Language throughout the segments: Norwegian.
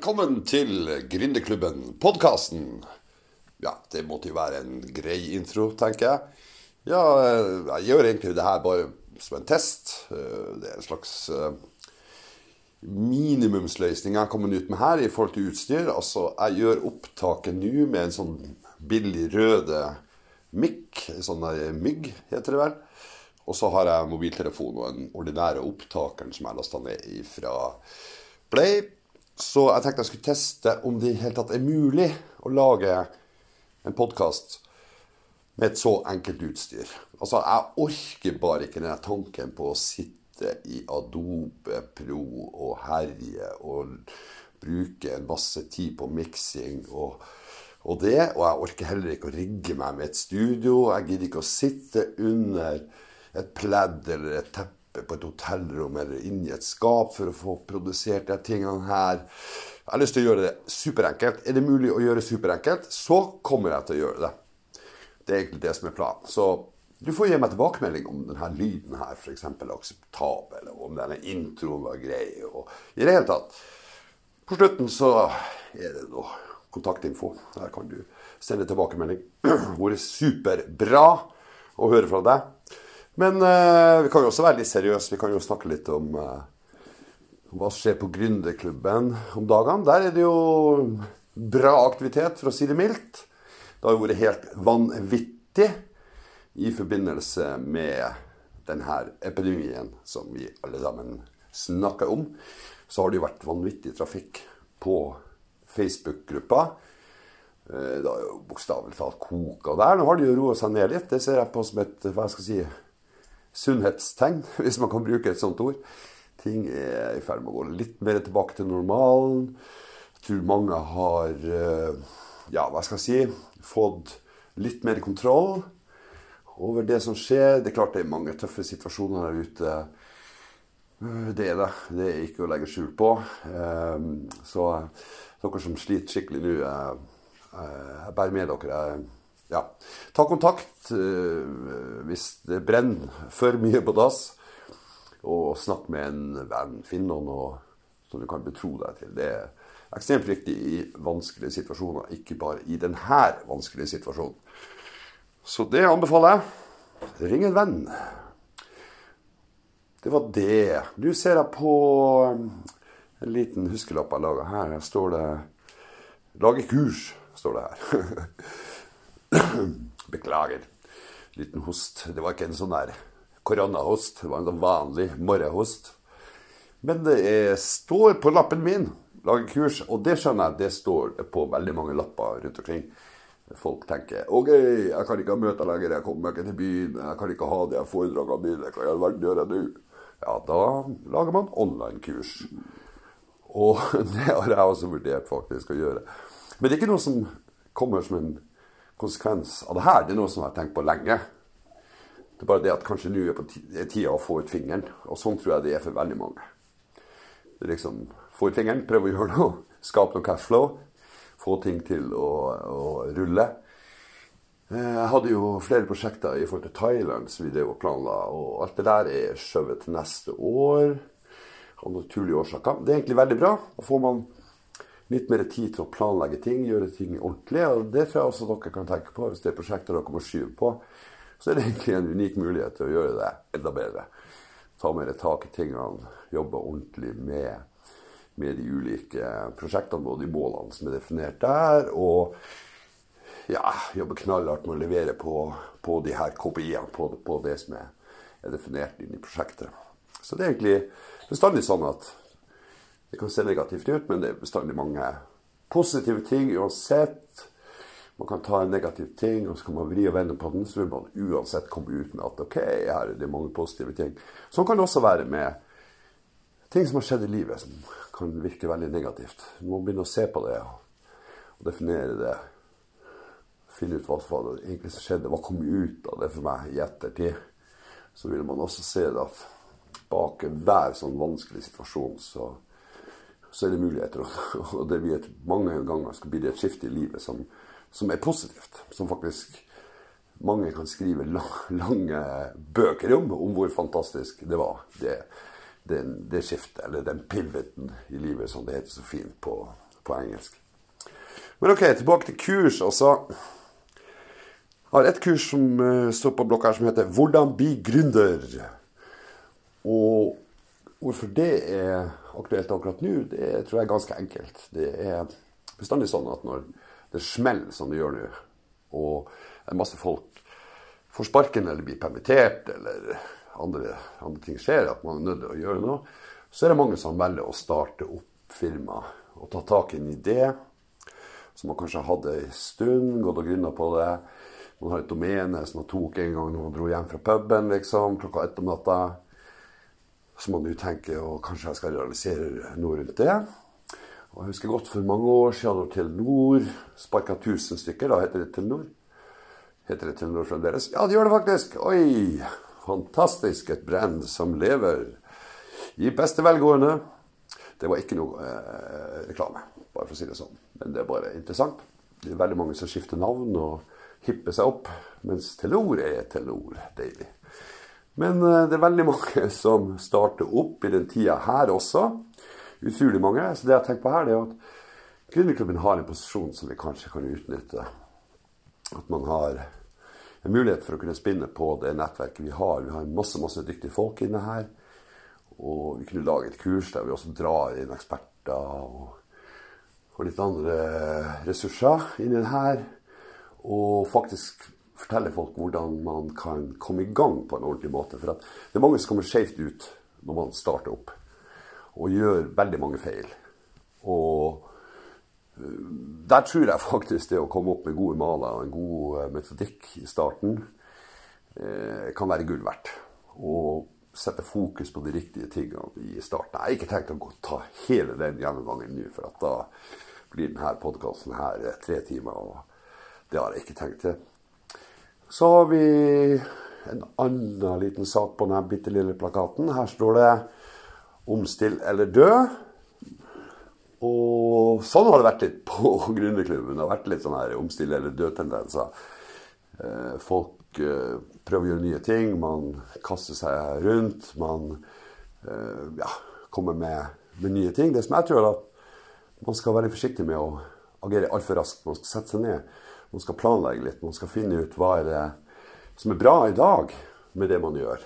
Velkommen til Gründerklubben, podkasten. Ja, det måtte jo være en grei intro, tenker jeg. Ja, jeg gjør egentlig det her bare som en test. Det er en slags eh, minimumsløsning jeg har kommet ut med her i forhold til utstyr. Altså, jeg gjør opptaket nå med en sånn billig røde mikk. Sånn mygg, heter det vel. Og så har jeg mobiltelefon og den ordinære opptakeren som jeg lasta ned fra Play. Så jeg tenkte jeg skulle teste om det i hele tatt er mulig å lage en podkast med et så enkelt utstyr. Altså, jeg orker bare ikke den tanken på å sitte i Adobe Pro og herje og bruke en masse tid på miksing og, og, det. Og jeg orker heller ikke å rigge meg med et studio. Jeg gidder ikke å sitte under et pledd eller et teppe på et hotellrom eller inni et skap for å få produsert de tingene her. Jeg har lyst til å gjøre det superenkelt. Er det mulig å gjøre superenkelt, så kommer jeg til å gjøre det. Det er egentlig det som er planen. Så du får gi meg tilbakemelding om denne lyden her f.eks. er akseptabel, og om denne introen var grei. og i det hele tatt. På slutten så er det noe kontaktinfo. Der kan du sende tilbakemelding. Vært superbra å høre fra deg. Men uh, vi kan jo også være litt seriøse. Vi kan jo snakke litt om uh, hva som skjer på Gründerklubben om dagene. Der er det jo bra aktivitet, for å si det mildt. Det har jo vært helt vanvittig i forbindelse med denne epidemien som vi alle sammen snakker om. Så har det jo vært vanvittig trafikk på Facebook-gruppa. Eh, det har jo bokstavelig talt koka der. Nå har de jo roa seg ned litt. Det ser jeg på som et hva skal jeg si, sunnhetstegn, hvis man kan bruke et sånt ord. Ting er i ferd med å gå litt mer tilbake til normalen. Jeg tror mange har eh, ja, hva skal jeg si, fått litt mer kontroll over det som skjer. Det er klart det er mange tøffe situasjoner der ute. Eh, det er det. Det er ikke å legge skjul på. Eh, så dere som sliter skikkelig nå, jeg bærer med dere ja, ta kontakt uh, hvis det brenner for mye på dass. Og snakk med en venn. Finn noen som du kan betro deg til. Det er ekstremt viktig i vanskelige situasjoner, ikke bare i denne vanskelige situasjonen. Så det anbefaler jeg. Ring en venn. Det var det. Nå ser jeg på um, en liten huskelapp jeg laga her. Her står det 'Lage kurs'. står det her. Beklager. Liten host. Det var ikke en sånn der koronahost. Det var en sånn vanlig morgenhost. Men det er, står på lappen min. Lage kurs. Og det skjønner jeg, det står på veldig mange lapper rundt omkring. Folk tenker OK, jeg kan ikke ha møter lenger, jeg kommer ikke til byen, jeg kan ikke ha de foredragene mine, hva i all verden gjør jeg nå? Ja, da lager man online-kurs. Og det har jeg også vurdert faktisk å gjøre. Men det er ikke noe som kommer som en konsekvens av det her, det er noe som jeg har tenkt på lenge. Det er bare det at kanskje nå er tida å få ut fingeren. Og sånn tror jeg det er for veldig mange. Det er liksom Få ut fingeren, prøve å gjøre noe. Skape noe cashflow. Få ting til å, å, rulle. Eh, jeg hadde jo flere prosjekter i forhold til Thailand som vi drev og planla, og alt det der er skjøvet til neste år. Av naturlige årsaker. Det er egentlig veldig bra. Da får man litt mer tid til å planlegge ting, gjøre ting ordentlig. og Det tror jeg også dere kan tenke på hvis det er prosjekter dere må skyve på. Så er det egentlig en unik mulighet til å gjøre det enda bedre. Ta mer tak i tingene, jobbe ordentlig med, med de ulike prosjektene både de målene som er definert der. Og ja, jobbe knallhardt med å levere på, på de her KPI-ene, på, på, det som er, er definert inn i prosjektet. Så det er egentlig bestandig sånn at det kan se negativt ut, men det er bestandig mange positive ting uansett. Man kan ta en negativ ting, og så kan man vri og vende på den. Så vil man uansett komme ut med at ok, her er det mange positive ting. Sånn kan det også være med ting som har skjedd i livet, som kan virke veldig negativt. Man må begynne å se på det og definere det. Finne ut hva som egentlig skjedde, hva kom ut av det for meg i ettertid. Så vil man også se at bak hver sånn vanskelig situasjon så så er det muligheter. Og det blir et, mange ganger skal bli det et skifte i livet som, som, er positivt. Som faktisk mange kan skrive lange bøker om, om hvor fantastisk det var. Det, det, det skiftet, eller den pivoten i livet, som det heter så fint på, på engelsk. Men ok, tilbake til kurs. Altså, jeg har et kurs som uh, står på blokka her som heter 'Hvordan bli gründer'. Og hvorfor det er aktuelt akkurat nå, det tror jeg er ganske enkelt. Det er bestandig sånn at når det smeller som det gjør nå, og en masse folk får sparken eller blir permittert, eller andre, andre ting skjer, at man er nødt til å gjøre noe, så er det mange som velger å starte opp firma og ta tak i en idé som man kanskje hadde en stund, gått og grunna på det. Man har et domene som man tok en gang når man dro hjem fra puben liksom, klokka ett om natta. Så man jo tenke og kanskje jeg skal realisere noe rundt det. Og Jeg husker godt for mange år siden da Telenor sparka 1000 stykker. Da heter det Telenor. Heter det Telenor fremdeles? Ja, det gjør det faktisk. Oi! Fantastisk. Et brand som lever i beste velgående. Det var ikke noe eh, reklame, bare for å si det sånn. Men det er bare interessant. Det er veldig mange som skifter navn og hipper seg opp. Mens Telenor er Telenor. Deilig. Men eh, det er veldig mange som starter opp i den tida her også. Utrolig mange. Så det jeg tenker på her, det er at Gründerklubben har en posisjon som vi kanskje kan utnytte. At man har en mulighet for å kunne spinne på det nettverket vi har. Vi har masse, masse dyktige folk inne her. Og vi kunne lage et kurs der vi også drar inn eksperter og, og litt andre ressurser inn i det her. Og faktisk fortelle folk hvordan man kan komme i gang på en ordentlig måte. For det er mange som kommer skjevt ut når man starter opp, og gjør veldig mange feil. Og øh, der tror jeg faktisk det å komme opp med gode maler og en god øh, metodikk i starten eh, kan være gull verdt. Og sette fokus på de riktige tingene i starten. Jeg har ikke tenkt å ta hele den gjennomgangen nå, for da blir denne podkasten tre timer. og Det har jeg ikke tenkt til. Så har vi en annen liten sak på denne bitte lille plakaten. Her står det 'Omstill eller dø'. Og sånn har det vært litt på Gründerklubben. Det har vært litt sånn her omstill eller dø-tendenser. Eh, folk eh, prøver å gjøre nye ting. Man kaster seg rundt. Man eh, ja, kommer med, med, nye ting. Det som jeg tror er at man skal være forsiktig med å agere altfor raskt. Man skal sette seg ned man skal planlegge litt. Man skal finne ut hva er det som er bra i dag med det man gjør.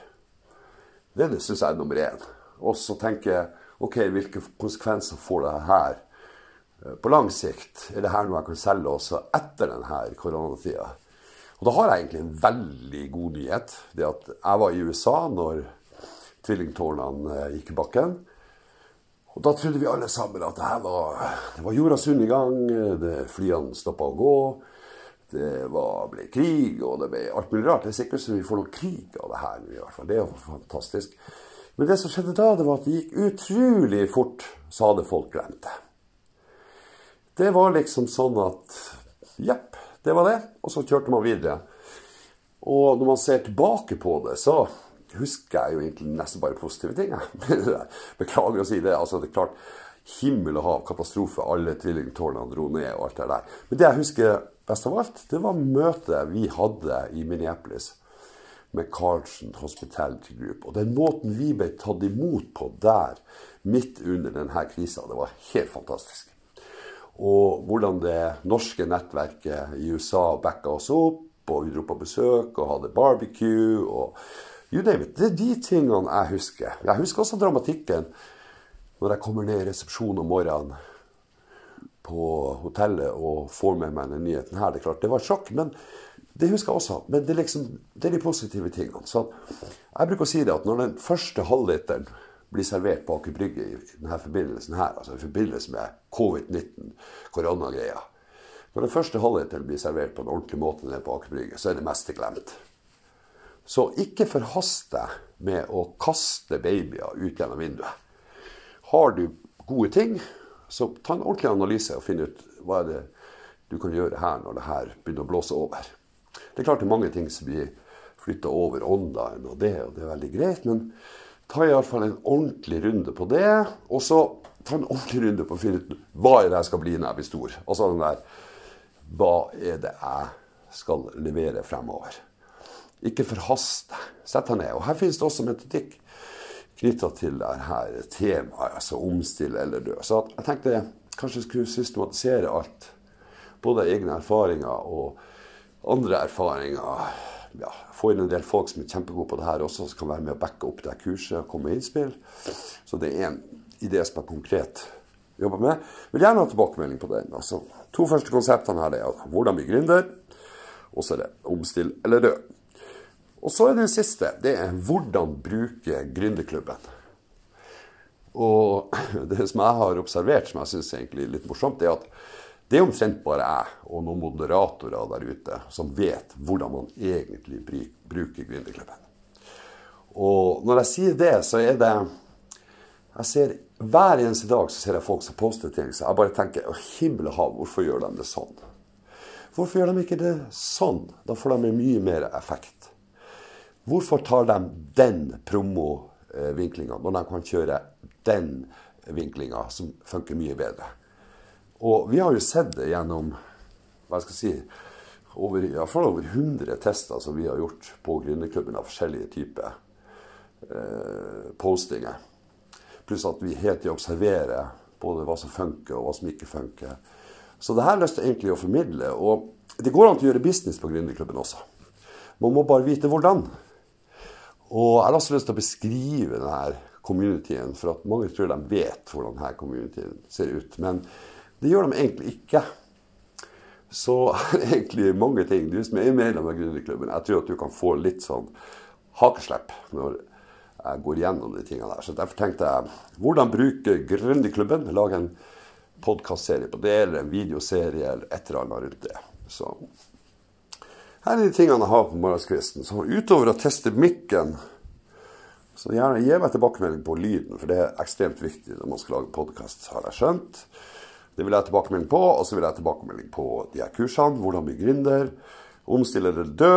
Det, syns jeg er nummer én. Og så tenke OK, hvilke konsekvenser får det her eh, på lang sikt? Er det her noe jeg kan selge også etter denne koronatida? Og da har jeg egentlig en veldig god nyhet. Det at jeg var i USA når tvillingtårnene eh, gikk i bakken. Og da trodde vi alle sammen at det var, det var jordas undergang. Flyene stoppa å gå det var, ble krig, og det ble alt mulig rart. Det er sikkert så vi får noe krig av det her. i hvert fall. Det er jo fantastisk. Men det som skjedde da, det var at det gikk utrolig fort, så hadde folk glemt det. Det var liksom sånn at Jepp, det var det. Og så kjørte man videre. Og når man ser tilbake på det, så husker jeg jo egentlig nesten bare positive ting. Beklager å si det. altså det er klart, Himmel og hav, katastrofe. Alle tvillingtårnene dro ned og alt det der. Men det jeg husker best av alt, det var møtet vi hadde i Minneapolis med Carlsen Hospitality Group. Og den måten vi ble tatt imot på der, midt under denne krisa, det var helt fantastisk. Og hvordan det norske nettverket i USA backa oss opp, og vi dro på besøk og hadde barbecue og you name it. Det er de tingene jeg husker. Jeg husker også dramatikken når jeg kommer ned i resepsjonen om morgenen på hotellet og får med meg den nyheten her. Det er klart, det var et sjokk, men det husker jeg også. Men det er, liksom, det er de positive tingene. Så jeg bruker å si det at når den første halvliteren blir servert på Aker Brygge i denne forbindelsen her, altså i forbindelse med covid-19, koronagreia Når den første halvliteren blir servert på en ordentlig måte nede på Aker Brygge, så er det meste glemt. Så ikke forhast deg med å kaste babyer ut gjennom vinduet. Har du gode ting, så ta en ordentlig analyse og finn ut hva er det du kan gjøre her når det her begynner å blåse over. Det er klart det er mange ting som blir flytta over online og det, og det er veldig greit, men ta iallfall en ordentlig runde på det. Og så ta en ordentlig runde på å finne ut hva er det jeg skal bli når jeg blir stor. Altså den der Hva er det jeg skal levere fremover? Ikke forhast deg. Sett deg ned. Og her finnes det også metodikk knytta til dette temaet, altså omstille eller dø. Så jeg tenkte kanskje skulle systematisere alt. Både egne erfaringer og andre erfaringer. Ja, få inn en del folk som er kjempegode på det her også, som kan være med å backe opp det kurset og komme med innspill. Så det er en idé som jeg konkret jobber med. Vil gjerne ha tilbakemelding på den. Altså, to første konseptene her er hvordan bli gründer, og så er det omstill eller dø. Og så er den siste. Det er hvordan bruke gründerklubben. Og det som jeg har observert, som jeg syns er litt morsomt, er at det er omtrent bare jeg og noen moderatorer der ute som vet hvordan man egentlig bruker gründerklubben. Og når jeg sier det, så er det jeg ser, Hver eneste dag så ser jeg folk som poster ting, så jeg bare tenker Å, himmel og hav, hvorfor gjør de det sånn? Hvorfor gjør de ikke det sånn? Da får de mye mer effekt. Hvorfor tar de den promovinklinga når de kan kjøre den vinklinga som funker mye bedre? Og vi har jo sett det gjennom hva skal jeg si, over, i fall over 100 tester som vi har gjort på Gründerklubben av forskjellige typer eh, postinger. Pluss at vi helt tida observerer både hva som funker og hva som ikke funker. Så det her har jeg lyst egentlig å formidle. Og det går an å gjøre business på Gründerklubben også. Man må bare vite hvordan. Og jeg har også lyst til å beskrive denne communityen, for at mange tror de vet hvordan denne communityen ser ut. Men det gjør de egentlig ikke. Så egentlig mange ting. Du som er medlem av Gründerklubben, jeg tror at du kan få litt sånn hakeslepp når jeg går gjennom de tingene der. Så derfor tenkte jeg hvordan bruke Gründerklubben. Lage en podkastserie på det, eller en videoserie, eller et eller annet rundt det. Så her er de tingene jeg har på morgenskvisten. Så utover å teste mikken, så gjerne gi meg tilbakemelding på lyden, for det er ekstremt viktig når man skal lage podkast, har jeg skjønt. Det vil jeg ha tilbakemelding på. Og så vil jeg ha tilbakemelding på de her kursene. Hvordan bli gründer. Omstille eller dø.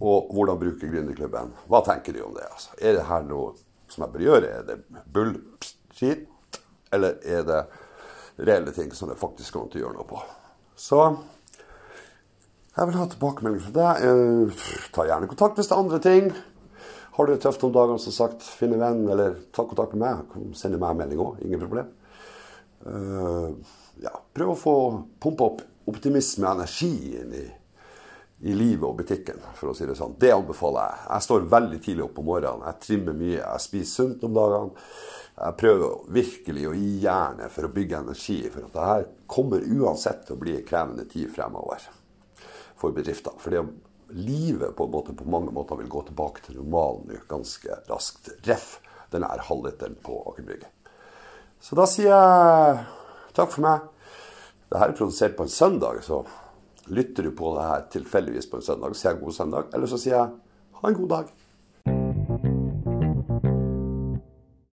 Og hvordan bruke gründerklubben. Hva tenker du om det? Altså? Er det her noe som jeg bør gjøre? Er det bullshit? Eller er det reelle ting som det faktisk kommer til å gjøre noe på? Så jeg vil ha tilbakemelding fra deg. Eh, ta gjerne kontakt hvis det er andre ting. Har du det tøft om dagene, som sagt, finn en venn, eller ta kontakt med meg. Send meg en melding òg. Ingen problem. Uh, ja, prøv å få pumpa opp optimisme og energi inn i, i, livet og butikken, for å si det sånn. Det anbefaler jeg. Jeg står veldig tidlig opp om morgenen. Jeg trimmer mye. Jeg spiser sunt om dagene. Jeg prøver virkelig å gi jernet for å bygge energi. For at det her kommer uansett til å bli en krevende tid fremover for bedrifter. Fordi livet på, måte, på mange måter vil gå tilbake til normalen ganske raskt. Ref denne halvliteren på Aker Brygge. Så da sier jeg Takk for meg. Dette er produsert på en søndag, så lytter du på det her tilfeldigvis på en søndag, sier jeg god søndag. Eller så sier jeg ha en god dag.